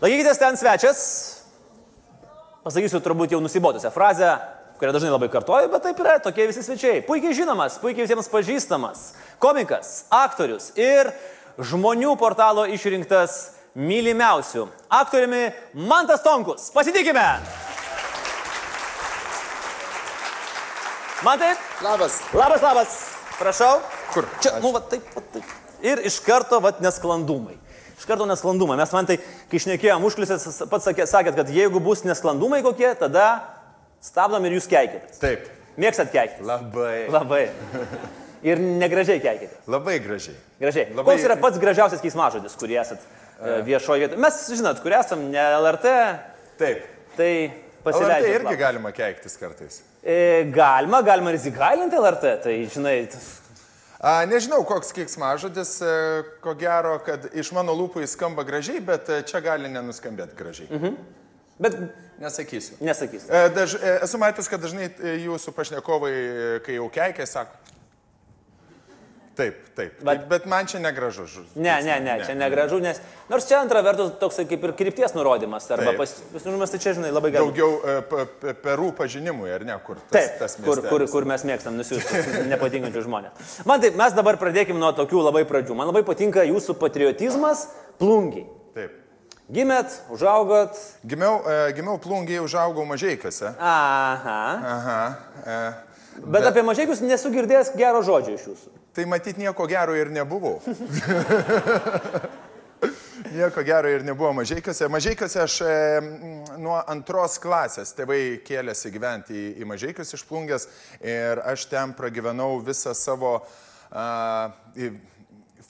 Laikykitės ten svečias. Pasakysiu turbūt jau nusibodusią frazę, kurią dažnai labai kartoju, bet taip yra, tokie visi svečiai. Puikiai žinomas, puikiai visiems pažįstamas. Komikas, aktorius ir žmonių portalo išrinktas mylimiausių aktoriumi Mantas Tonkus. Pasitikime! Mantai? Labas. Labas, labas. Prašau. Kur? Čia, nu, va taip, va taip. Ir iš karto, va, nesklandumai. Iš karto nesklandumai. Mes man tai, kai išnekėjom užklisės, pats sakė, sakėt, kad jeigu bus nesklandumai kokie, tada stabdom ir jūs keikitės. Taip. Mėgstat keiktis? Labai. Labai. Ir negražiai keikitės. Labai gražiai. Gražiai. Labai- Koks yra pats gražiausias keismažodis, kurį esat e, viešoje vietoje? Mes, žinot, kur esam, ne LRT, Taip. tai LRT pasileidžiam. irgi galima keiktis kartais. E, galima, galima ir įsigalinti LRT, tai žinai, A, nežinau, koks kiksmažodis, e, ko gero, kad iš mano lūpų jis skamba gražiai, bet e, čia gali nenuskambėti gražiai. Mhm. bet Nesakysiu. nesakysiu. E, Daž, esu matęs, kad dažnai jūsų pašnekovai, kai jau keikia, sako. Taip, taip. Bet- Bet, bet man čia negražu. žu- Ne, ne, ne, čia negražu, nes nors čia antra vertus toksai kaip ir krypties nurodymas, arba pasiūlymas, tai čia, žinai, labai gerai. Daugiau e, perų pažinimui, ar ne, kur tas, Taip, tas kur, kur, kur mes mėgstam nusiųsti nepatinkančius žmonės. Man taip, mes dabar pradėkime nuo tokių labai pradžių. Man labai patinka jūsų patriotizmas plungiai. Taip. Gimėt, užaugot. Gimiau, e, gimiau plungiai, užaugau mažieikose. Aha. Aha. E, Bet apie mažiekius nesu girdėjęs gero žodžio iš jūsų. Tai matyt nieko gero ir nebuvau. nieko gero ir nebuvo mažieikose. Mažieikose aš e, nuo antros klasės tėvai kėlėsi gyventi į, į mažiekius iš plungės ir aš ten pragyvenau visą savo a, į,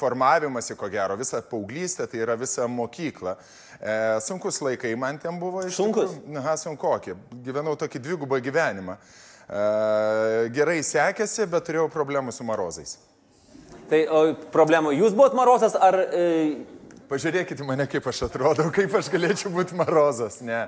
formavimąsi, ko gero, visą paauglystę, tai yra visą mokyklą. E, sunkus laikai man ten buvo iš Sunkus? tikrųjų. Na, sunkokie. Gyvenau tokį dvigubą gyvenimą. E, gerai sekėsi, bet turėjau problemų su marozais. Tai o, problemų, jūs buvot marozas ar... E, Pažiūrėkite mane, kaip aš atrodau, kaip aš galėčiau būti marozas. Ne,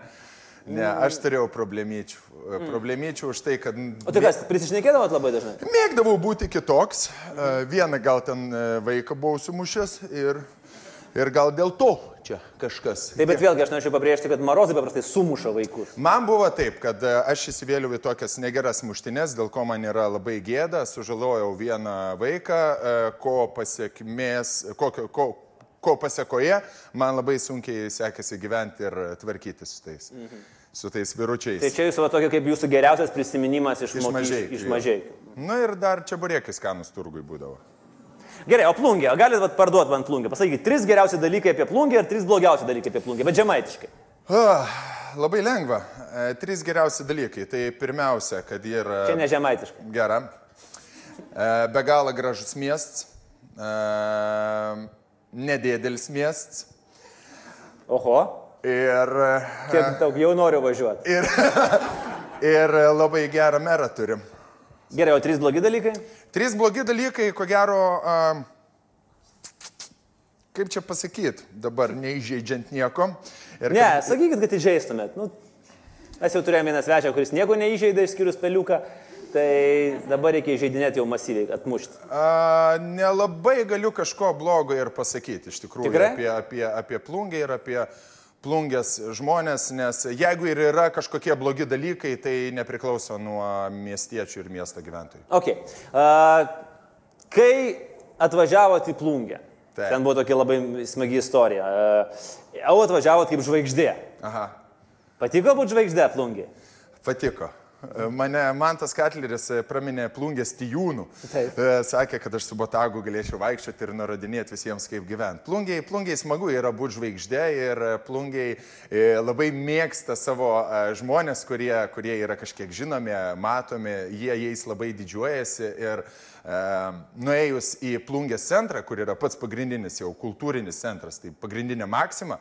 ne aš turėjau problemyčių. Problemyčių už tai, kad... o tai kas, prisišnekėdavot labai dažnai? Mėgdavau būti kitoks. E, Vieną gal ten e, vaiką buvau sumušęs ir, ir gal dėl to čia kažkas. Taip, bet vėlgi aš norėčiau pabrėžti, kad marozai paprastai sumuša vaikus. Man buvo taip, kad e, aš įsivėliau į tokias negeras muštinės, dėl ko man yra labai gėda, sužalojau vieną vaiką, e, ko pasiekmės, kokio, ko, ko pasiekoje man labai sunkiai sekėsi gyventi ir tvarkyti su tais, mhm. su tais viručiais. Tai čia jūsų tokia kaip jūsų geriausias prisiminimas iš, Iš mažeikių, Iš mažeikių. Na ir dar čia burėkis kanus turgui būdavo. Gerai, o plungė, o galit vat, parduoti man plungę? Pasakykit, trys geriausi dalykai apie plungę ir trys blogiausi dalykai apie plungę, bet žemaitiškai. Ah, labai lengva. E, Trys geriausi dalykai. Tai pirmiausia, kad ji yra... Čia ne žemaitiškai. Gera. E, Be galo gražus miestas. E, Nedėdelis miestas. Oho, Ir, e, kiek daug jau noriu važiuoti. ir, ir labai gerą merą turim. Gerai, o trys blogi dalykai? Trys blogi dalykai, ko gero, a, kaip čia pasakyti, dabar neįžeidžiant nieko. Ir Ne, sakykit, kad įžeistumėt. Nu, mes jau turėjome vieną svečią, kuris nieko neįžeidė išskyrus peliuką, tai dabar reikia įžeidinėti jau masyviai, atmušti. A, nelabai galiu kažko blogo ir pasakyti iš tikrųjų Tikrai? apie, apie, apie plungę ir apie plungės žmonės, nes jeigu ir yra kažkokie blogi dalykai, tai nepriklauso nuo miestiečių ir miesto gyventojų. Ok. Uh, kai atvažiavot į plungę, Taip. ten buvo tokia labai smagi istorija. Uh, jau atvažiavot kaip žvaigždė. Aha, Patiko būti žvaigždė plungė? patiko. Mane Mantas Katleris e, praminė plungės tijūnų. Taip. E, Sakė, kad aš su botagu galėčiau vaikščioti ir nurodinėti visiems, kaip gyventi. Plungiai, plungiai smagu yra būti žvaigždė ir e, plungiai e, labai mėgsta savo e, žmonės, kurie, kurie yra kažkiek žinomi, matomi, jie jais labai didžiuojasi. Ir e, nuėjus į plungės centrą, kur yra pats pagrindinis jau kultūrinis centras, tai pagrindinė maksima.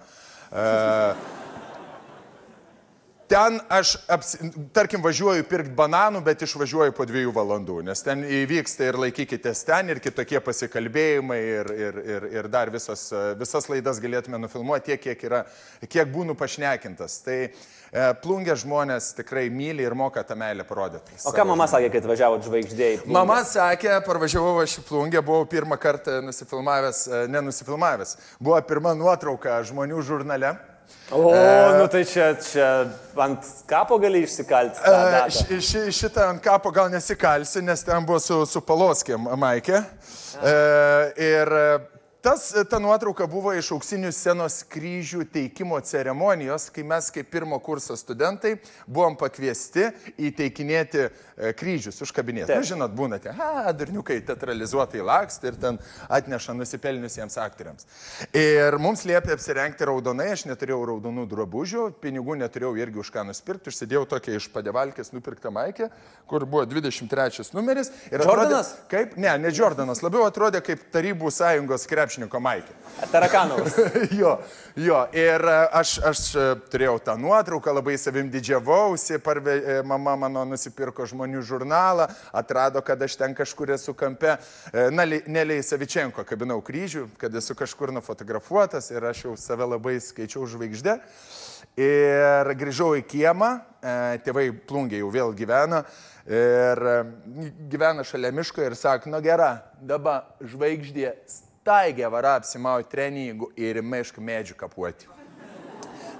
Ten aš, apsi, tarkim, važiuoju pirkti bananų, bet išvažiuoju po dviejų valandų, nes ten įvyksta ir laikykitės ten, ir kitokie pasikalbėjimai, ir, ir, ir, ir dar visos, visas laidas galėtume nufilmuoti tiek, kiek, yra, kiek būnu pašnekintas. Tai e, plungė žmonės tikrai myli ir moka tą meilę parodyti. O ką mama sakė, kai atvažiavot žvaigždė į plungę? Mama sakė, parvažiavau aš į plungę, buvau pirmą kartą nusifilmavęs, e, nenusifilmavęs. Buvo pirma nuotrauka žmonių žurnale. O, nu tai čia, čia ant kapo gali išsikalti. E, ši, ši, šitą ant kapo gal nesikalsi, nes ten buvo su, su Paloskėm Maikė. E, ir e, tas, ta nuotrauka buvo iš auksinių scenos kryžių teikimo ceremonijos, kai mes kaip pirmo kurso studentai buvom pakviesti įteikinėti e, kryžius, užkabinėti. Na, žinot, būnate, ha, durniukai teatralizuotai laksti ir ten atneša nusipelniusiems aktoriams. Ir mums liepė apsirengti raudonai, aš neturėjau raudonų drabužių, pinigų neturėjau irgi už ką nusipirkti, užsidėjau tokią iš padevalkės nupirktą maikę, kur buvo 23 numeris. Ir Jordanas? Atrodė, kaip, ne, ne Jordanas, labiau atrodė kaip Tarybų sąjungos krepšininko maikė. Tarakanovas. jo, jo, ir e, aš, aš e, turėjau tą nuotrauką, labai savim didžiavausi, parve, e, mama mano nusipirko žmonių žurnalą, atrado, kad aš ten kažkur esu kampe, na, Neliai Savičenko kabinau kryžių, kad esu kažkur nufotografuotas ir aš jau save labai skaičiau žvaigždė. Ir grįžau į kiemą, tėvai plungiai jau vėl gyvena. Ir gyvena šalia miško ir sako, nu gera, dabar žvaigždė staigė vara apsimauti treningų ir į mišką medžių kapuoti.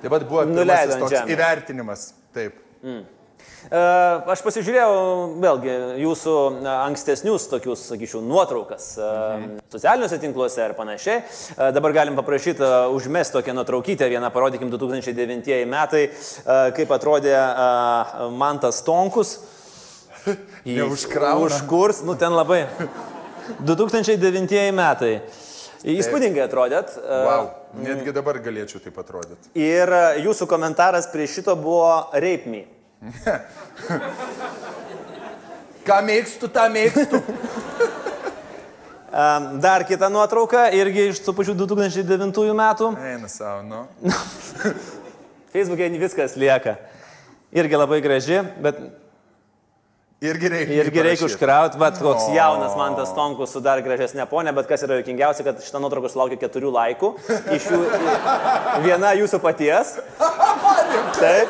Taip pat buvo ant toks žemės. įvertinimas. Taip. E, Aš pasižiūrėjau vėlgi jūsų ankstesnius tokius, sakyčiau, nuotraukas e, socialiniuose tinkluose ir panašiai. E, Dabar galim paprašyti užmesti tokią nuotraukytę, vieną parodykim 2009 metai, kaip atrodė Mantas Tonkus. Jį Neužkrauna. Užkurs, nu ten labai. 2009 metai. Įspūdingai atrodėt. e, Wow. Netgi dabar galėčiau taip atrodyti. Ir e, jūsų komentaras prie šito buvo Me. Ką mėgstu, tą mėgstu. Em, Dar kita nuotrauka, irgi iš tų pačių 2009 metų. Eina savo, nu. Facebook'e viskas lieka. Irgi labai graži, bet Irgi reikia. irgi reikia užkrauti, bet koks O. jaunas man tas tonkus su dar gražesnė ponė, bet kas yra jokingiausia, kad šitą nuotrauką sulaukė keturių laikų. Iš jų viena jūsų paties. Taip.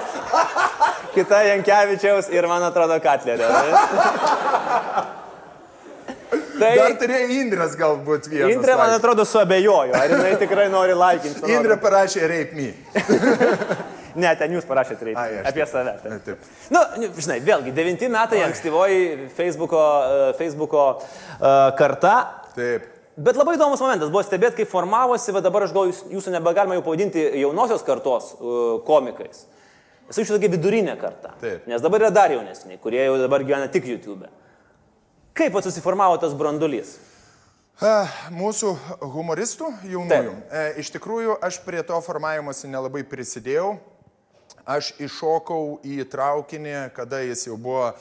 Kita Jankievičiaus ir man atrodo Katlerio. Tai Dar turėjo Indras galbūt vienas. Indrė, man atrodo, suabejojo, ar jinai tikrai nori laikinti. Indrė parašė rape me. Ne, ten jūs parašėte. Ai, aš Apie taip. save. Taip. Taip. Na, nu, žinai, vėlgi, devinti metai, ankstyvoji Facebooko, e, Facebooko e, karta. Taip. Bet labai įdomus momentas buvo stebėti, kaip formavosi, bet dabar aš galvoju, jūs- jūsų nebegalima jau pavadinti jaunosios kartos uh, komikais. Esu iš tokia vidurinė karta. Taip. Nes dabar yra dar jaunesni, kurie jau dabar gyvena tik YouTube. Kaip pats susiformavo tas brandulys? Mūsų humoristų jaunųjų. E, Iš tikrųjų, aš prie to formavimosi nelabai prisidėjau. Aš iššokau į traukinį, kada jis jau buvo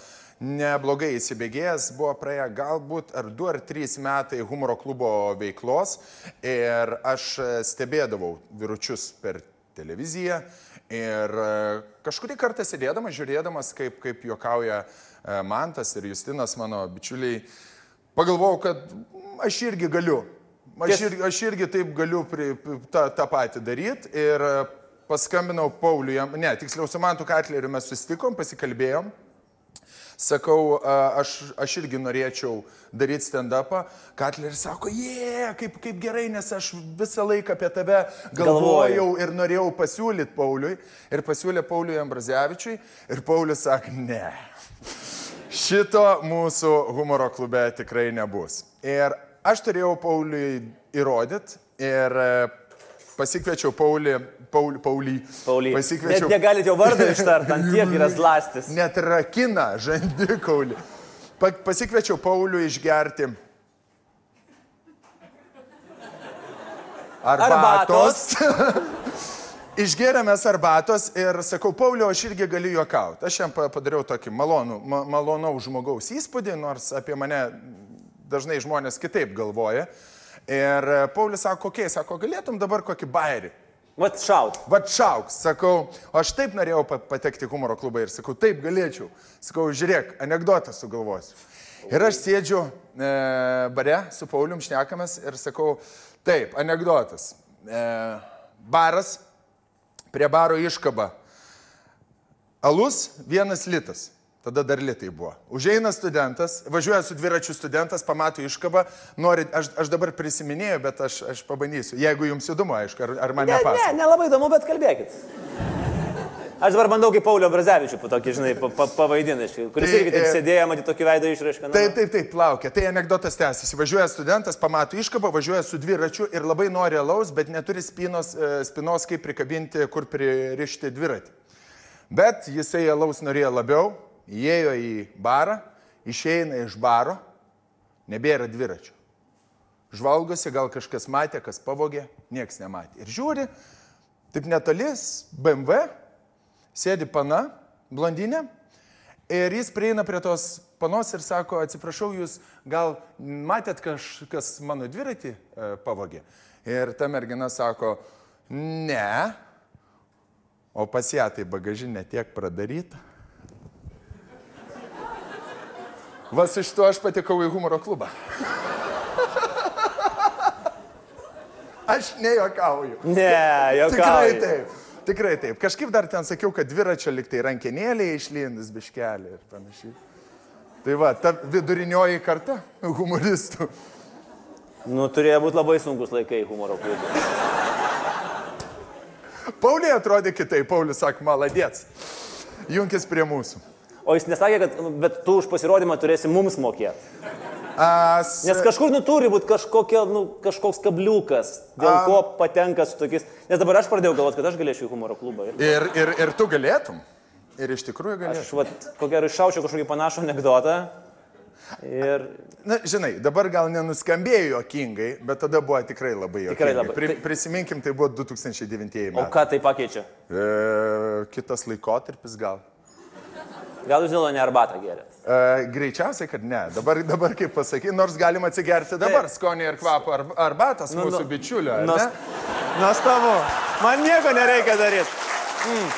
neblogai įsibėgėjęs, buvo praėję galbūt ar du ar trys metai humoro klubo veiklos ir aš stebėdavau viručius per televiziją ir e, kažkurį kartą sėdėdamas, žiūrėdamas, kaip, kaip juokauja e, Mantas ir Justinas, mano bičiuliai, pagalvojau, kad aš irgi galiu. Aš irgi, aš irgi taip galiu pri, pri- tą, tą patį daryti ir paskambinau Pauliui, ne, tiksliau su Mantu Katleriu mes susitikom, pasikalbėjom. Sakau, aš, aš irgi norėčiau daryti stand-upą. Katleris sako, jie, kaip, kaip gerai, nes aš visą laiką apie tave galvojau ir norėjau pasiūlyti Pauliui. Ir pasiūlė Pauliui Ambrazevičiui. Ir Paulius sakė, ne. Šito mūsų humoro klube tikrai nebus. Ir aš turėjau Pauliui įrodyti ir e, pasikviečiau Paulį, Paulį, Paulį. Pauly. Net Pasikviečiau negalite jo vardą ištart, ant tiek yra slastis. net rakina žandikaulį. Pa, pasikviečiau Paulių išgerti arbatos. Išgėrėmės arbatos ir sakau, Paulio, aš irgi galiu juokauti. Aš jam pa- padariau tokį malonų, ma, malonaus žmogaus įspūdį, nors apie mane dažnai žmonės kitaip galvoja. Ir e, Paulius sako, kokie, sako, galėtum dabar kokį bairį. Vat šaut. Vat šauks, sakau, aš taip norėjau pa- patekti į humoro klubą ir sakau, taip galėčiau. Sakau, žiūrėk, anegdotą sugalvosiu. Ir aš sėdžiu e, bare su Paulium, šnekamas ir sakau, taip, anegdotas. E, baras, prie baro iškaba. Alus vienas litas. Tada dar litai buvo. Užeina studentas, važiuoja su dviračiu studentas, pamato iškabą, nori, aš, aš dabar prisiminėjau, bet aš, aš pabandysiu. Jeigu jums įdomu, aišku, ar, ar man Ne, ne, nepasako. nelabai įdomu, bet kalbėkit. Aš dabar bandau kaip Paulio Brazevičių, po tokį, žinai, pa, pa, pavaidinai, kuris Tai, irgi taip e, sėdėjo, matyti tokį veidą išraišką. nu. Taip, taip, taip, laukia. Tai anegdotas tęsiasi. Važiuoja studentas, pamato iškabą, važiuoja su dviračiu ir labai nori alaus, bet neturi spinos, e, spinos kaip prikabinti, kur pririšti dviratį. Bet jisai alaus norėjo labiau, įėjo į barą, išeina iš baro, nebėra dviračio. Žvalgosi, gal kažkas matė, kas pavogė, nieks nematė. Ir žiūri, taip netolis, BMW, sėdi pana, blondinė, ir jis prieina prie tos panos ir sako, atsiprašau, jūs gal matėt kažkas mano dviratį e, pavogė. Ir ta mergina sako, ne, o pas ją tai bagažinė tiek pradaryta. Vas iš to aš patekau į humoro klubą. Aš nejuokauju. Ne, jau Tikrai taip. Tikrai taip. Kažkaip dar ten sakiau, kad dviračio liktai rankenėlė išlindus biškelė ir panašiai. Tai va, ta vidurinioji karta humoristų. Nu, turėjo būti labai sunkus laikai humoro klubui. Pauliai atrodė kitaip. Paulius sako, maladėts. Junkis prie mūsų. O jis nesakė, kad, nu, bet tu už pasirodymą turėsi mums mokėti. As, Nes kažkur nu turi būti kažkokia, nu, kažkoks kabliukas, dėl A. ko patenka su tokiais. Nes dabar aš pradėjau galvoti, kad aš galėčiau į humoro klubą. Ir ir, ir, ir tu galėtum. Ir iš tikrųjų galėtum. aš, vat, ko gero, iššaučiau kažkokį panašų anegdotą. Ir Na, žinai, dabar gal nenuskambėjo jokingai, bet tada buvo tikrai labai jokingai. Tikrai labai. Pri, Tai- prisiminkim, tai buvo 2009 o metai. ką tai pakeičia? E, kitas laikotarpis gal. Gal jūs dėl to ne arbatą gerėt? E, greičiausiai, kad ne. Dabar, dabar kaip pasakyti, nors galima atsigerti dabar Taip. skonį ir kvapą ar, arbatas nu, mūsų nu, bičiulio. ne? Nuostabu. Man nieko nereikia daryti. Mm.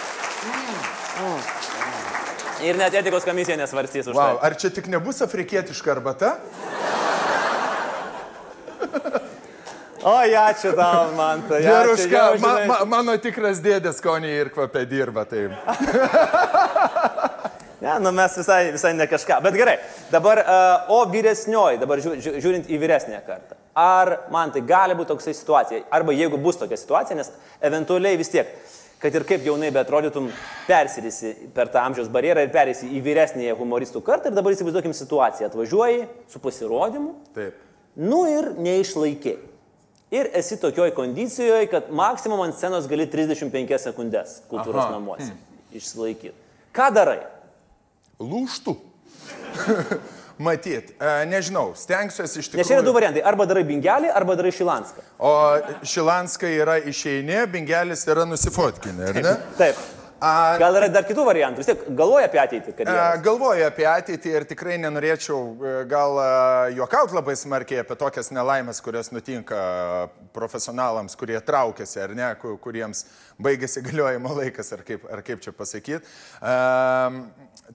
Mm. Ir net etikos komisija nesvarstys už Wow, tai. ar čia tik nebus afrikietiška arbata? O, ačiū tau, man tai. Geruška, ma, ma, mano tikras dėdės skonį ir kvapė dirba. Tai. Ne, nu mes visai, visai ne kažką. Bet gerai, dabar, uh, o vyresnioji, dabar žiū, žiū, žiūrint į vyresnę kartą. Ar man tai gali būti toksai situacija, arba jeigu bus tokia situacija, nes eventualiai vis tiek, kad ir kaip jaunai beatrodytum, persirisi per tą amžiaus barjerą ir perėsi į vyresnėje humoristų kartą ir dabar įsivaizduokim situaciją. Atvažiuoji su pasirodymu, Taip. nu ir neišlaikiai. Ir esi tokioj kondicijoje, kad maksimum ant scenos gali 35 sekundės kultūros Aha. namuose išsilaikyti. Ką darai? Lūštų. Matyt, e, nežinau, stengsiuosi iš Nes čia yra du tikrųjų. variantai. Arba darai bingelį, arba darai šilanską. O Šilanska yra išeini, Bingelis yra nusifotkinė, ar ne? Taip. A, Gal yra dar kitų variantų. Vis tiek galvoja apie ateitį. E, Galvoju apie ateitį ir tikrai nenorėčiau e, gal juokauti labai smarkiai apie tokias nelaimės, kurios nutinka profesionalams, kurie traukiasi ar ne, ku- kuriems baigėsi galiojimo laikas, ar kaip, ar kaip čia pasakyti.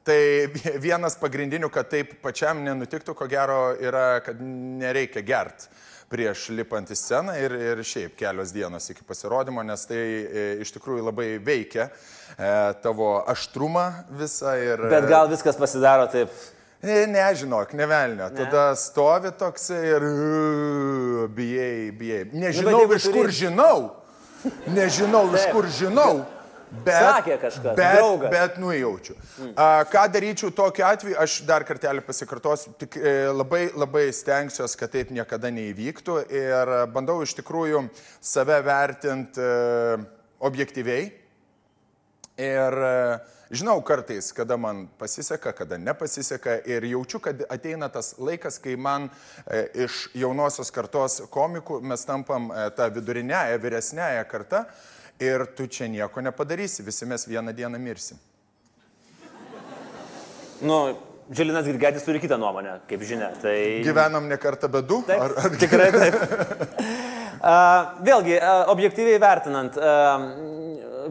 Tai vie- vienas pagrindinių, kad taip pačiam nenutiktų, ko gero, yra, kad nereikia gert prieš lipant į sceną ir, ir šiaip kelios dienos iki pasirodymo, nes tai e, iš tikrųjų labai veikia e, tavo aštrumą visą ir... Bet gal viskas pasidaro taip. Ne, nežinok, nevelnio. Ne. Tada stovi toks ir bijai, bijai. Nežinau, Nu, iš turi- kur žinau. Nežinau, iš kur žinau. Bet, Sakė kažkas, bet, draugas. bet nujaučiu. A, ką daryčiau tokiu atveju, aš dar kartelį pasikartosiu, tik e, labai, labai stengsiuosi, kad taip niekada neįvyktų ir e, bandau iš tikrųjų save vertinti e, objektyviai. Ir e, žinau kartais, kada man pasiseka, kada nepasiseka ir jaučiu, kad ateina tas laikas, kai man e, iš jaunosios kartos komikų mes tampam e, tą vidurinėją, vyresnėją kartą ir tu čia nieko nepadarysi, visi mes vieną dieną mirsim. Nu, Žilinas Girgetis turi kitą nuomonę, kaip žinia. Tai... Gyvenam ne kartą be du? Taip, Ar, ar... Tikrai taip. A, vėlgi, a, objektyviai vertinant, a,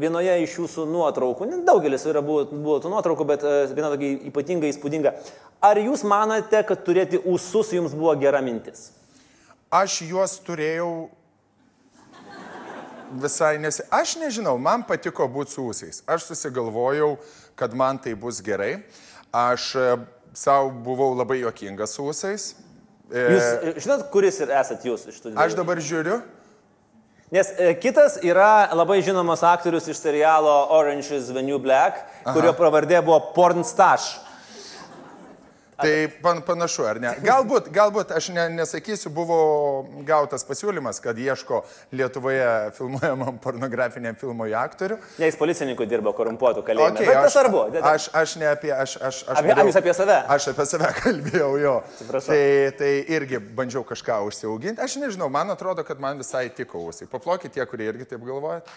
vienoje iš jūsų nuotraukų, ne daugelis yra buvo, buvo tų nuotraukų, bet viena tokia ypatingai įspūdinga. Ar jūs manote, kad turėti ūsus jums buvo gera mintis? Aš juos turėjau visai nesi. Aš nežinau, man patiko būti su ūsiais. Aš susigalvojau, kad man tai bus gerai. Aš savo buvau labai juokingas su ūsais. Jūs e, žinot, kuris ir esat jūs iš tų dviejų? Aš dabar žiūriu. Nes e, kitas yra labai žinomas aktorius iš serialo Orange is the New Black, Aha. kurio pravardė buvo Pornstash. Tai pan, panašu, ar ne? Galbūt, galbūt, aš ne, nesakysiu, buvo gautas pasiūlymas, kad ieško Lietuvoje filmuojamam pornografiniam filmui aktorių. Ne, jis policininkų dirbo korumpuotų kalėjime. Okay, Bet tas svarbu. Aš, aš ne apie, aš, aš, aš apie, jūs apie save? Aš apie save kalbėjau, jo. Atsiprašau. Tai, tai irgi bandžiau kažką užsiauginti. Aš nežinau, man atrodo, kad man visai tiko ausiai. Paplokit tie, kurie irgi taip galvojat.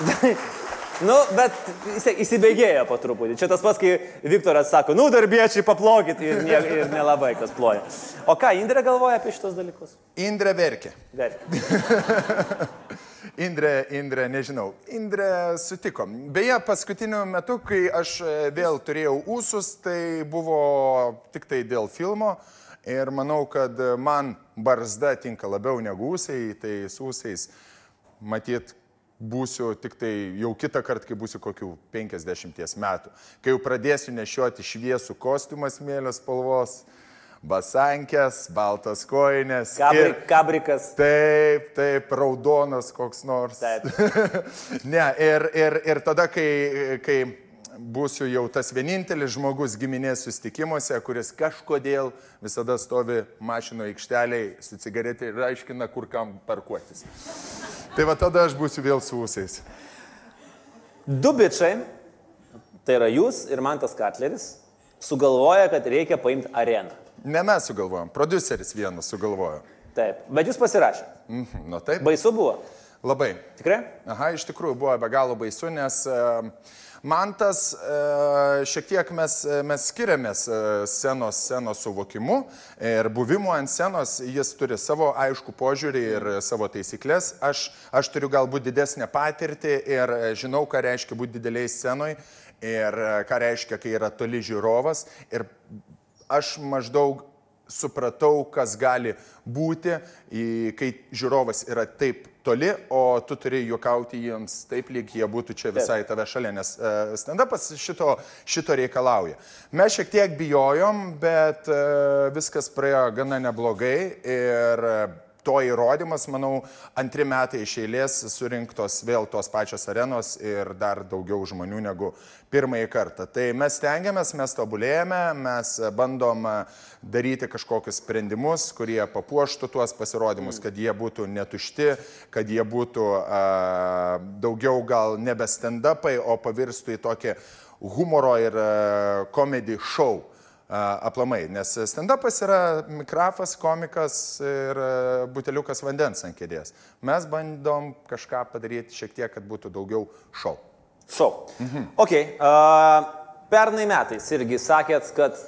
Nu, bet įsibėgėjo po truputį. Čia tas pats, kai Viktoras sako, nu, darbiečiai paplokit ir, ne, ir nelabai kas ploja. O ką Indrė galvoja apie šitos dalykus? Indrė verkė. Verkė. Indrė, Indrė, nežinau. Indrė sutiko. Beje, paskutiniu metu, kai aš e, vėl turėjau ūsus, tai buvo tik tai dėl filmo. Ir manau, kad man barzda tinka labiau negu ūsiai, tai su ūsiais matyt būsiu tik tai jau kitą kartą, kai būsiu kokių 50 metų. Kai jau pradėsiu nešioti šviesų kostiumą smėlio spalvos, basankės, baltas koinės. Kabri, ir, kabrikas. Taip, taip, raudonas koks nors. Taip. ne, ir, ir, ir tada, kai, kai būsiu jau tas vienintelis žmogus giminės sustikimuose, kuris kažkodėl visada stovi mašino aikšteliai su cigaretė ir aiškina, kur kam parkuotis. Tai va tada aš būsiu vėl su ūsiais. Du bičiai, tai yra jūs ir Mantas Katleris, sugalvoja, kad reikia paimti areną. Ne mes sugalvojom, produceris vienas sugalvojo. Taip, bet jūs pasirašėte. Mhm, nu taip. Baisu buvo. Labai. Tikrai? Aha, iš tikrųjų buvo be galo baisu, nes uh, Man tas e, šiek tiek mes, mes skiriamės e, scenos, scenos suvokimu ir buvimu ant scenos, jis turi savo aišku požiūrį ir savo taisyklės. Aš, aš turiu galbūt didesnę patirtį ir žinau, ką reiškia būti dideliai scenoje ir ką reiškia, kai yra toli žiūrovas. Ir aš maždaug supratau, kas gali būti, kai žiūrovas yra taip toli, o tu turi juokauti jiems taip, lyg jie būtų čia visai tave šalia, nes uh, stand-upas šito, šito reikalauja. Mes šiek tiek bijojom, bet uh, viskas praėjo gana neblogai ir to įrodymas, manau, antri metai iš eilės surinktos vėl tos pačios arenos ir dar daugiau žmonių negu pirmąjį kartą. Tai mes stengiamės, mes tobulėjame, mes bandom daryti kažkokius sprendimus, kurie papuoštų tuos pasirodymus, kad jie būtų netušti, kad jie būtų a, daugiau gal nebe stand-upai, o pavirstų į tokį humoro ir komedijų šou aplamai, nes stand-upas yra mikrafas, komikas ir buteliukas vandens ant kėdės. Mes bandom kažką padaryti šiek tiek, kad būtų daugiau šou. Šou. Mhm. Ok. Uh, pernai metais irgi sakėt, kad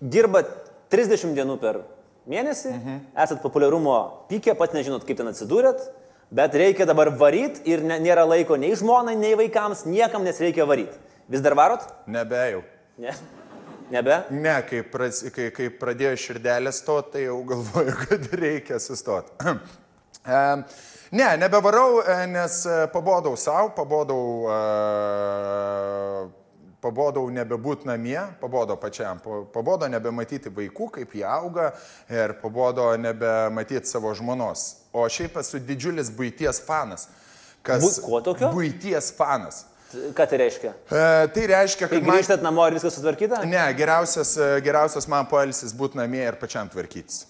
dirbat 30 dienų per mėnesį, mhm. esat populiarumo pykė, pat nežinot, kaip ten atsidūrėt, bet reikia dabar varyti ir nėra laiko nei žmonai, nei vaikams, niekam nes reikia varyti. Vis dar varot? Nebejau. Ne. Nebe? Ne, kai, pras, kai, kai pradėjo širdelė stoti, tai jau galvoju, kad reikia sustoti. ne, nebevarau, e, nes e, pabodau savo, pabodau, uh, pabodau nebebūti namie, pabodo pačiam, pabodo nebematyti vaikų, kaip jie auga ir pabodo nebematyti savo žmonos. O šiaip esu didžiulis būties fanas. Kas, Bu, kuo tokio? Būties fanas. Ką tai reiškia? E, tai reiškia, kad... Kai grįžtat man... namo ir viskas sutvarkyta? Ne, geriausias, e, geriausias man poelsis būti namie ir pačiam tvarkytis.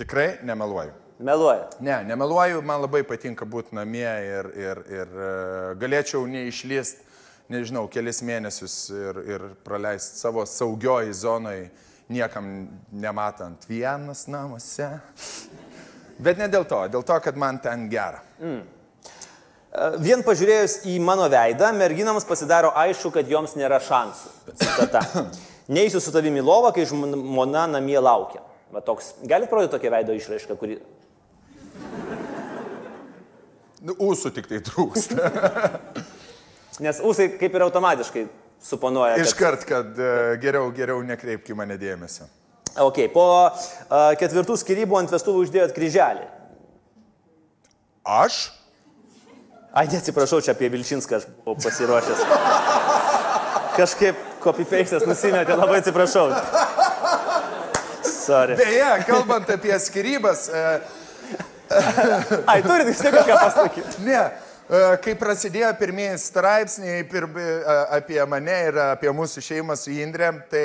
Tikrai nemeluoju. Meluoju. Ne, nemeluoju, man labai patinka būti namie ir, ir, ir e, galėčiau neišlyst, nežinau, kelis mėnesius ir, ir praleisti savo saugioj zonai, niekam nematant vienas namuose. Bet ne dėl to, dėl to, kad man ten gera. Mm. Vien pažiūrėjus į mano veidą, merginams pasidaro aišku, kad joms nėra šansų. Citata. Neįsiu su tavimi lovą, kai žmona namie laukia. Va toks. Galite parodyti tokią veido išraišką, kuri... Nu, ūsų tik tai trūksta. Nes ūsai kaip ir automatiškai suponuoja. Kad... Iškart, kad uh, geriau, geriau nekreipki mane dėmesio. Ok, po uh, ketvirtų skirybų ant vestuvų uždėjot kryželį. Aš? Ai, neatsiprašau, čia apie Vilčinską aš buvau pasiruošęs. Kažkaip Copy-pastas nusimetė, labai atsiprašau. Sorry. Beje, kalbant apie skirybas, e, Ai, turit vis tiek kažką pasakyti. ne, e, kai prasidėjo pirmieji straipsniai pir, e, apie mane ir apie mūsų šeimą su Indrė, tai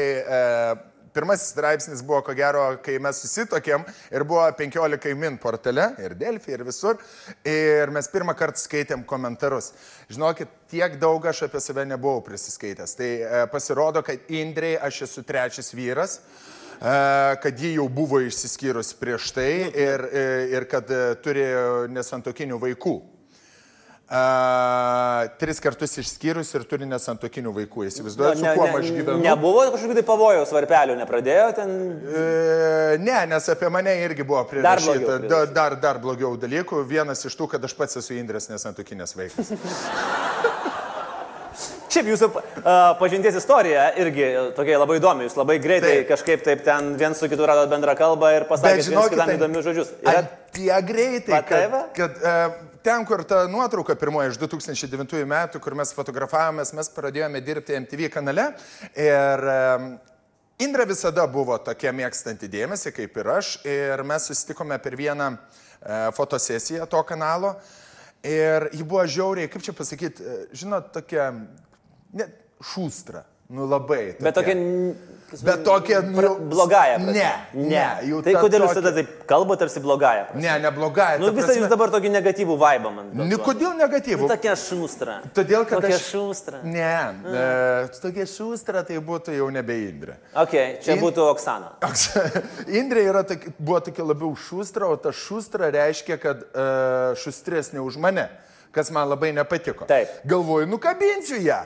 pirmasis straipsnis buvo, ko gero, kai mes susitokėm ir buvo 15 min portale ir Delfi ir visur. Ir mes pirmą kartą skaitėm komentarus. Žinokit, tiek daug aš apie save nebuvau prisiskaitęs. Tai e, pasirodo, kad Indrei aš esu trečias vyras. e, kad ji jau buvo išsiskyrus prieš tai ir, e, ir kad e, turi nesantokinių vaikų. A, tris kartus išskyrus ir turi nesantokinių vaikų. Įsivaizduojate, su kuo aš gyvenu? Nebuvo kažkokių tai pavojaus varpelių, nepradėjo ten. E, ne, nes apie mane irgi buvo Dar prirašyta dar, prirašyta. dar, dar blogiau dalykų. Vienas iš tų, kad aš pats esu Indrės nesantokinės vaikas. Šiaip jūsų uh, pažinties istorija irgi tokia labai įdomi. Jūs labai greitai Taip. kažkaip taip ten viens su kitu radot bendrą kalbą ir pasakėte viens kitam įdomius žodžius. Yra... Tie greitai, Va, tai va. kad, kad e, ten, kur ta nuotrauka pirmoji iš 2009 metų, kur mes fotografavomės, mes pradėjome dirbti MTV kanale ir Indra visada buvo tokia mėgstanti dėmesį, kaip ir aš, ir mes susitikome per vieną e, fotosesiją to kanalo. Ir ji buvo žiauriai, kaip čia pasakyti, e, žinot, tokia, ne, šūstra, nu labai. Bet tokia... Bet tokia, nu, blogąją. prasme. ne, ne, jau Tai ta kodėl jūs tada taip kalbate tarsi blogąją? prasme? Ne, neblogai. Nu, visą jūs dabar tokį negatyvų vaibą man. Nu, duodat. kodėl negatyvų? Nu, tokia šūstra. Todėl, kad tokia aš... šūstra. Ne, e, tokia šūstra tai būtų jau nebe Indrė. Ok, čia In- būtų Oksana. Indrė yra tokia, buvo tokia labiau šūstra, o ta šūstra reiškia, kad uh, šustresnė už mane, kas man labai nepatiko. Taip. Galvoju, nukabinsiu ją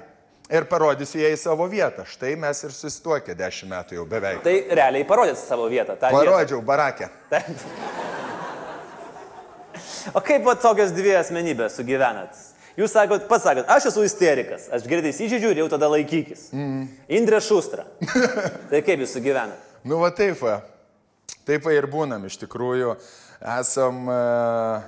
ir parodysiu į savo vietą. Štai mes ir susituokė dešimt metų jau beveik. Tai realiai parodėt savo vietą. tą vietą. Parodžiau barakę. O kaip va tokios dvi asmenybės sugyvenat? Jūs sakot, pats sakot, aš esu isterikas, aš greitai įsižydžiu ir jau tada laikykis. Mm. Indrė Šustra. tai kaip jūs sugyvenat? Nu, va taip, va. Taip va ir būnam iš tikrųjų. Esam... Uh,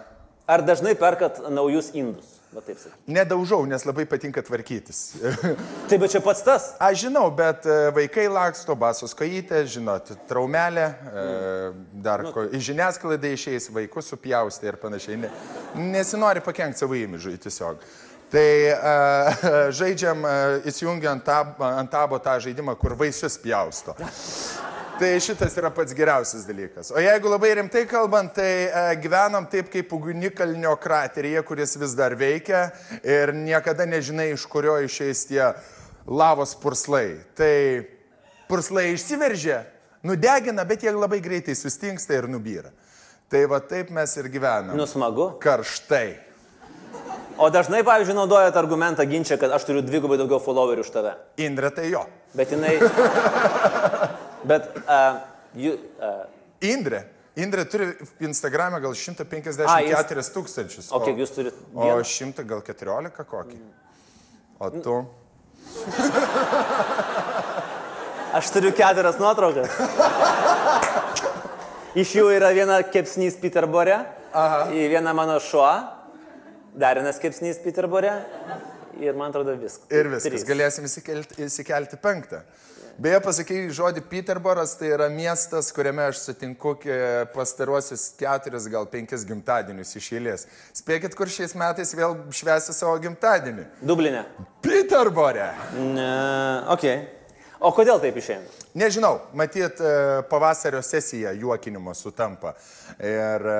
Ar dažnai perkat naujus indus? Va taip sakyt. Nedaužau, nes labai patinka tvarkytis. Taip, bet čia pats tas. Aš žinau, bet e, vaikai laksto, basos kojytė, žinot, traumelė, mm. dar ko, į žiniasklaidą išeis, vaikus supjausti ir panašiai. Ne, nesinori pakengti savo įmyžui tiesiog. Tai uh, žaidžiam, uh, įsijungiant ant, tab, ant tabo tą žaidimą, kur vaisius pjausto. Tai šitas yra pats geriausias dalykas. O jeigu labai rimtai kalbant, tai e, gyvenam taip kaip ugnikalnio krateryje, kuris vis dar veikia ir niekada nežinai, iš kurio išeis tie lavos purslai. Tai purslai išsiveržia, nudegina, bet jie labai greitai sustingsta ir nubyra. Tai va taip mes ir gyvenam. Nu, smagu. Karštai. O dažnai, pavyzdžiui, naudojat argumentą ginčia, kad aš turiu dvigubai daugiau followerių už tave. Indra tai jo. Bet jinai... Bet... Uh, you, uh, Indrė. Indrė turi Instagram'e gal 154 A, jis- tūkstančius. o kiek jūs turit? O Vieną? 100 gal 14 kokį. O tu? Aš turiu keturias nuotraukas. Iš jų yra viena kepsnys Peterbore, į vieną mano šuo, dar vienas kepsnys Peterbore ir man atrodo viskas. Ir viskas. Galėsim įsikelti, įsikelti penktą. Beje, pasakai žodį Peterboras, tai yra miestas, kuriame aš sutinku pastaruosius keturis, gal penkis gimtadienius iš eilės. Spėkit, kur šiais metais vėl švesi savo gimtadienį. Dublinė. Peterbore. Ne, ok. O kodėl taip išeina? Nežinau, matyt, e, pavasario sesija juokinimo sutampa. Ir e,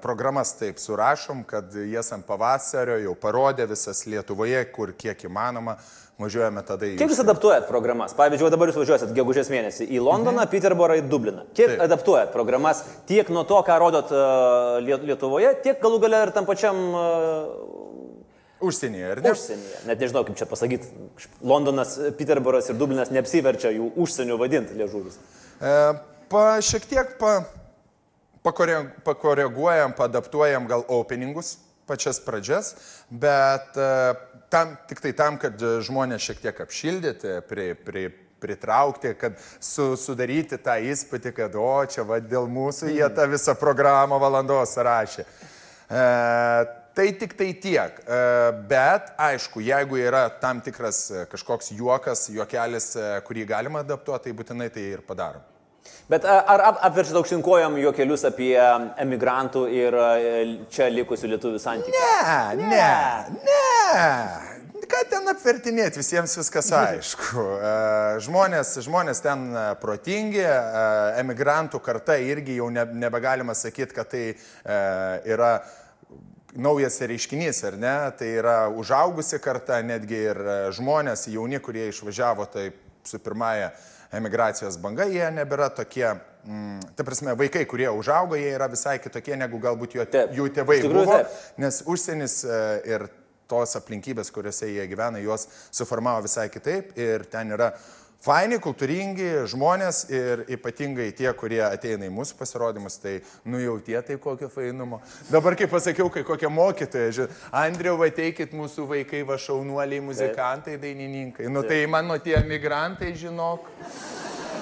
programas taip surašom, kad jas ant pavasario jau parodė visas Lietuvoje, kur kiek įmanoma. Važiuojame tada į... Kiek jūs adaptuojat programas? Pavyzdžiui, dabar jūs važiuosit gegužės mėnesį į Londoną, mhm. Peterborą, į Dubliną. Kiek Taip. adaptuojat programas tiek nuo to, ką rodot uh, Lietuvoje, tiek galų gale ir tam pačiam Užsienyje, ar ne? užsienyje. Net nežinau, kaip čia pasakyti. Londonas, Peterboras ir Dublinas neapsiverčia jų užsienio vadinti liežuvis. E, pa, šiek tiek pa, pakore, pakoreguojam, paadaptuojam gal openingus, pačias pradžias, bet e, tam, tik tai tam, kad žmonės šiek tiek apšildyti, pri, pri, pritraukti, kad su, sudaryti tą įspūdį, kad o čia va dėl mūsų jie tą visą programą valandos rašė. E, Tai tik tai tiek. E, bet, aišku, jeigu yra tam tikras e, kažkoks juokas, juokelis, e, kurį galima adaptuoti, tai būtinai tai ir padarom. Bet ar ap, apveršit aukštinkojam juokelius apie emigrantų ir čia likusių lietuvių santykių? Ne, ne, ne. ne. Ką ten apvertinėti, visiems viskas aišku. Žmonės, žmonės ten protingi, emigrantų karta irgi jau nebegalima sakyti, kad tai yra naujas reiškinys, ar ne? Tai yra užaugusi karta, netgi ir žmonės, jauni, kurie išvažiavo taip su pirmąją emigracijos banga, jie nebėra tokie, mm, ta prasme, vaikai, kurie užaugo, jie yra visai kitokie, negu galbūt jų, taip, jų tėvai buvo, taip. nes užsienis e, ir tos aplinkybės, kuriuose jie gyvena, juos suformavo visai kitaip ir ten yra faini, kultūringi žmonės ir ypatingai tie, kurie ateina į mūsų pasirodymus, tai nujautie tai kokio fainumo. Dabar, kaip pasakiau, kai kokie mokytojai, žiūrėjau, Andriu, ateikit mūsų vaikai, va šaunuoliai, muzikantai, dainininkai. Nu tai mano tie migrantai, žinok.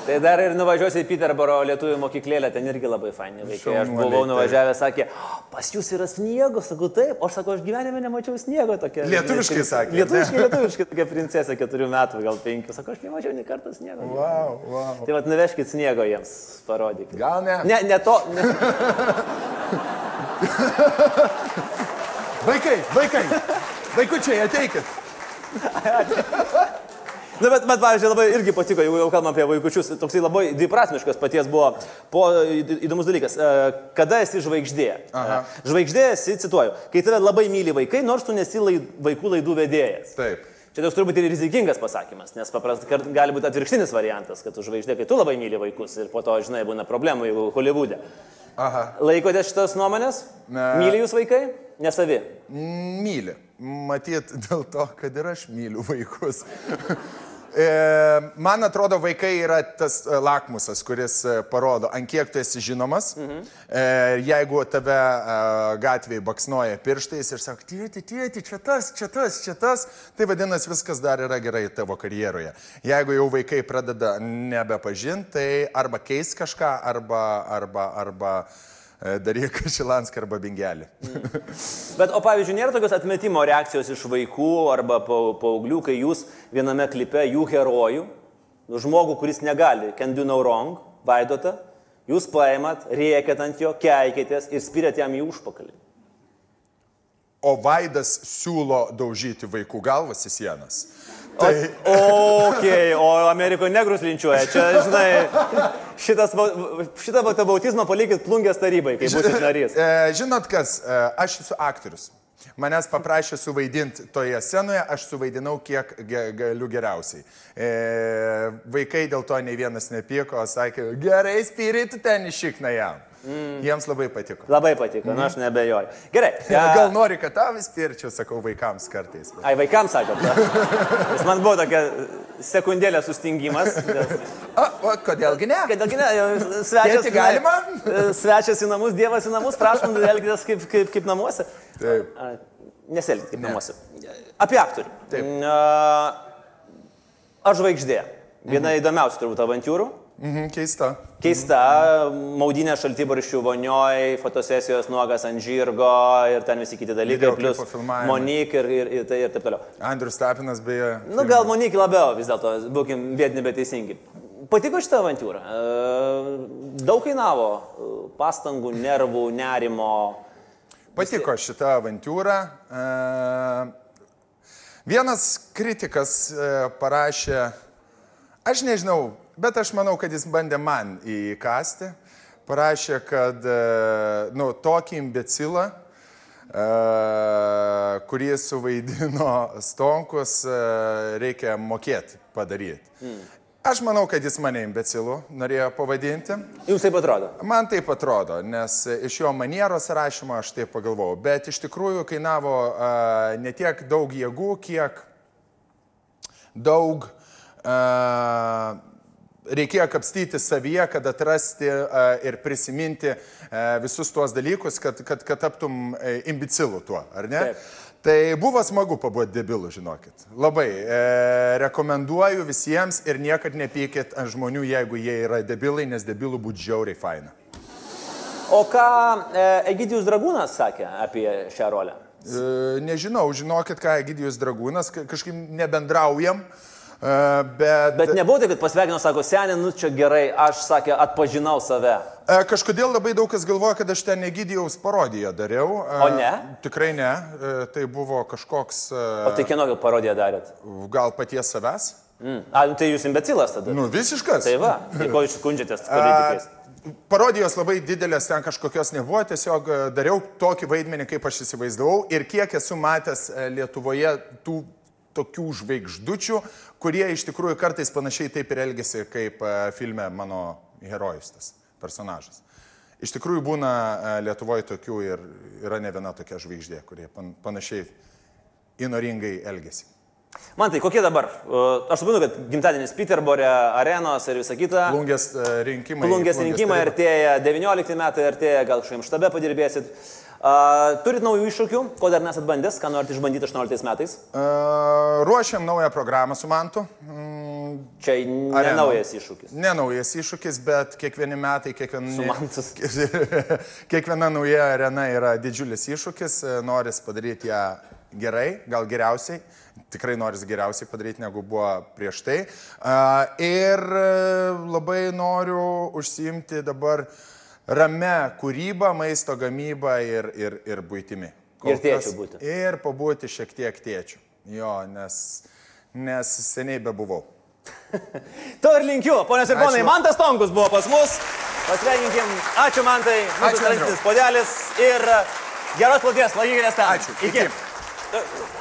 Tai dar ir nuvažiuosi į Peterboro lietuvių mokyklėlę, ten irgi labai faini vaikai. Aš buvau nuvažiavęs, sakė, pas jūs yra sniego, sakau taip, o aš sakau, aš gyvenime nemačiau sniego tokia. Lietuviškai sakė. Lietuviškai, lietuviškai tokia princesė, keturių metų, gal penkių, sakau, aš nemačiau nei kartą sniego. Wow, wow. Tai vad nuveškit sniego jiems, parodykit. Gal ne? Ne, ne to. Ne. vaikai, vaikai, vaikučiai, ateikit. Na, bet, bet, pavyzdžiui, labai irgi patiko, jeigu jau kalbam apie vaikučius, toksai labai dviprasmiškas paties buvo po, įdomus dalykas. E, kada esi žvaigždė? Aha. E, žvaigždė esi, cituoju, kai tave labai myli vaikai, nors tu nesi laid, vaikų laidų vedėjas. Taip. Čia toks turbūt ir rizikingas pasakymas, nes paprastai gali būti atvirkštinis variantas, kad tu žvaigždė, kai tu labai myli vaikus ir po to, žinai, būna problemų, jeigu Hollywoode. Aha. Laikote šitas nuomonės? Ne. Myli jūs vaikai? Nesavi? Myli. Matyt, dėl to, kad ir aš myliu vaikus. E, man atrodo, vaikai yra tas e, lakmusas, kuris e, parodo, ant kiek tu esi žinomas. Mhm. Jeigu tave gatvėje baksnoja pirštais ir sako, tėti, tėti, čia tas, čia tas, čia tas, tai vadinasi viskas dar yra gerai tavo karjeroje. Jeigu jau vaikai pradeda nebepažinti, tai arba keis kažką, arba, arba, arba E, daryk Šilanską arba Bingelį. Mm. Bet, o pavyzdžiui, nėra tokios atmetimo reakcijos iš vaikų arba paauglių, kai jūs viename klipe jų herojų, nu, žmogų, kuris negali, can do no wrong, vaidotą, jūs paėmat, rėkėt ant jo, keikėtės ir spirėt jam į užpakalį. O Vaidas siūlo daužyti vaikų galvas į sienas. Tai... O, okay, o Amerikoje negrus linčiuoja. Čia, žinai, šitas, šitą bautizmą palikit plungės tarybai, kai būsit narys. E, žinot kas, e, aš esu aktorius. Manęs paprašė suvaidinti toje scenoje, aš suvaidinau kiek galiu geriausiai. E, vaikai dėl to ne vienas nepyko, sakė, gerai spiritų ten išikna jam. Mm. Jiems labai patiko. Labai patiko, mm. na aš nebejoju. Gerai. Ja... Gal nori, kad tau vis pirčiau, sakau, vaikams kartais. Bet... Ai, vaikams sakot. Nes man buvo tokia sekundėlė sustingimas. Dėl... O, o kodėlgi ne? Kodėlgi ne? Svečias, galima? svečias į namus, Dievas į namus, prašom, elgitės kaip, kaip, kaip namuose. Taip. Neselgit kaip ne. namuose. Apie aktorių. Taip. Aš žvaigždė. Viena mhm. įdomiausių turbūt avantūrų. Mhm, keista. Keista, maudinė šaltibarščių vonioj, fotosesijos nuogas ant žirgo ir ten visi kiti dalykai, plus Monik ir, ir, ir, tai, ir taip toliau. Andrius Tapinas beje. Nu, gal Monik labiau vis dėlto, būkim bėdini, bet teisingi. Patiko šitą avantūrą. Daug kainavo pastangų, nervų, nerimo. Patiko šitą avantūrą. Vienas kritikas parašė, aš nežinau, Bet aš manau, kad jis bandė man įkasti. Parašė, kad, e, nu, tokį imbecilą, e, kurį suvaidino Stonkus, e, reikia mokėti padaryti. Mm. Aš manau, kad jis mane imbecilu norėjo pavadinti. Jums taip atrodo? Man taip atrodo, nes iš jo manieros rašymo aš taip pagalvojau. Bet iš tikrųjų kainavo uh, ne tiek daug jėgų, kiek daug uh, reikėjo kapstyti savyje, kad atrasti ir prisiminti visus tuos dalykus, kad, kad, kad taptum e, imbecilu tuo, ar ne? Taip. Tai buvo smagu pabūti debilu, žinokit. Labai e, rekomenduoju visiems ir niekad nepykit ant žmonių, jeigu jie yra debilai, nes debilų būtų žiauriai faina. O ką e, Egidijus Dragūnas sakė apie šią rolę? E, nežinau, žinokit, ką Egidijus Dragūnas, ka- kažkaip nebendraujam, e, bet... Bet nebuvo taip, kad pasveikino, sako, senė, nu čia gerai, aš sakė, atpažinau save. E, Kažkodėl labai daug kas galvoja, kad aš ten Egidijaus parodiją dariau. E, O ne? Tikrai ne. E, Tai buvo kažkoks e, O tai kieno parodiją darėt? gal paties savęs. Mm. A, nu tai jūs imbecilas tada. Nu, visiškas. Tai va, tai ko jūs skundžiatės politikais? Parodijos labai didelės ten kažkokios nebuvo, tiesiog e, dariau tokį vaidmenį, kaip aš įsivaizdavau ir kiek esu matęs e, Lietuvoje tų tokių žvaigždučių, kurie iš tikrųjų kartais panašiai taip ir elgesi, kaip e, filme mano herojus tas personažas. Iš tikrųjų būna e, Lietuvoje tokių ir yra ne viena tokia žvaigždė, kurie pan- panašiai įnoringai elgesi. Man tai kokie dabar? Uh, Aš suprantu, kad gimtadienis Peterbore, arenos ir visa kita. Plungės e, rinkimai. Plungės rinkimai artėja, 19 metai artėja, gal kažkaip štabe padirbėsit. Uh, turit naujų iššūkių, ko dar nesat bandęs, ką norite išbandyti 18 metais? E, Ruošiam naują programą su Mantu. Mm, Čia ne naujas iššūkis. Ne naujas iššūkis, bet kiekvieni metai, kiekviena, kiekviena nauja arena yra didžiulis iššūkis, noris padaryti ją gerai, gal geriausiai, tikrai noris geriausiai padaryti negu buvo prieš tai. Ir e, labai noriu užsiimti dabar rame kūrybą, maisto gamybą ir, ir, ir būtimi. Kol Ir tėčiu kas- būti. Ir pabūti šiek tiek tėčių. Jo, nes, nes seniai bebuvau. To ir linkiu, ponios ir ponai. Mantas Tonkus buvo pas mus. Pasveikinkim, ačiū Mantai, mūsų Ačiū, tradicinis podelis ir geros plauties, laikykitės ten. Ačiū. Iki. Iki.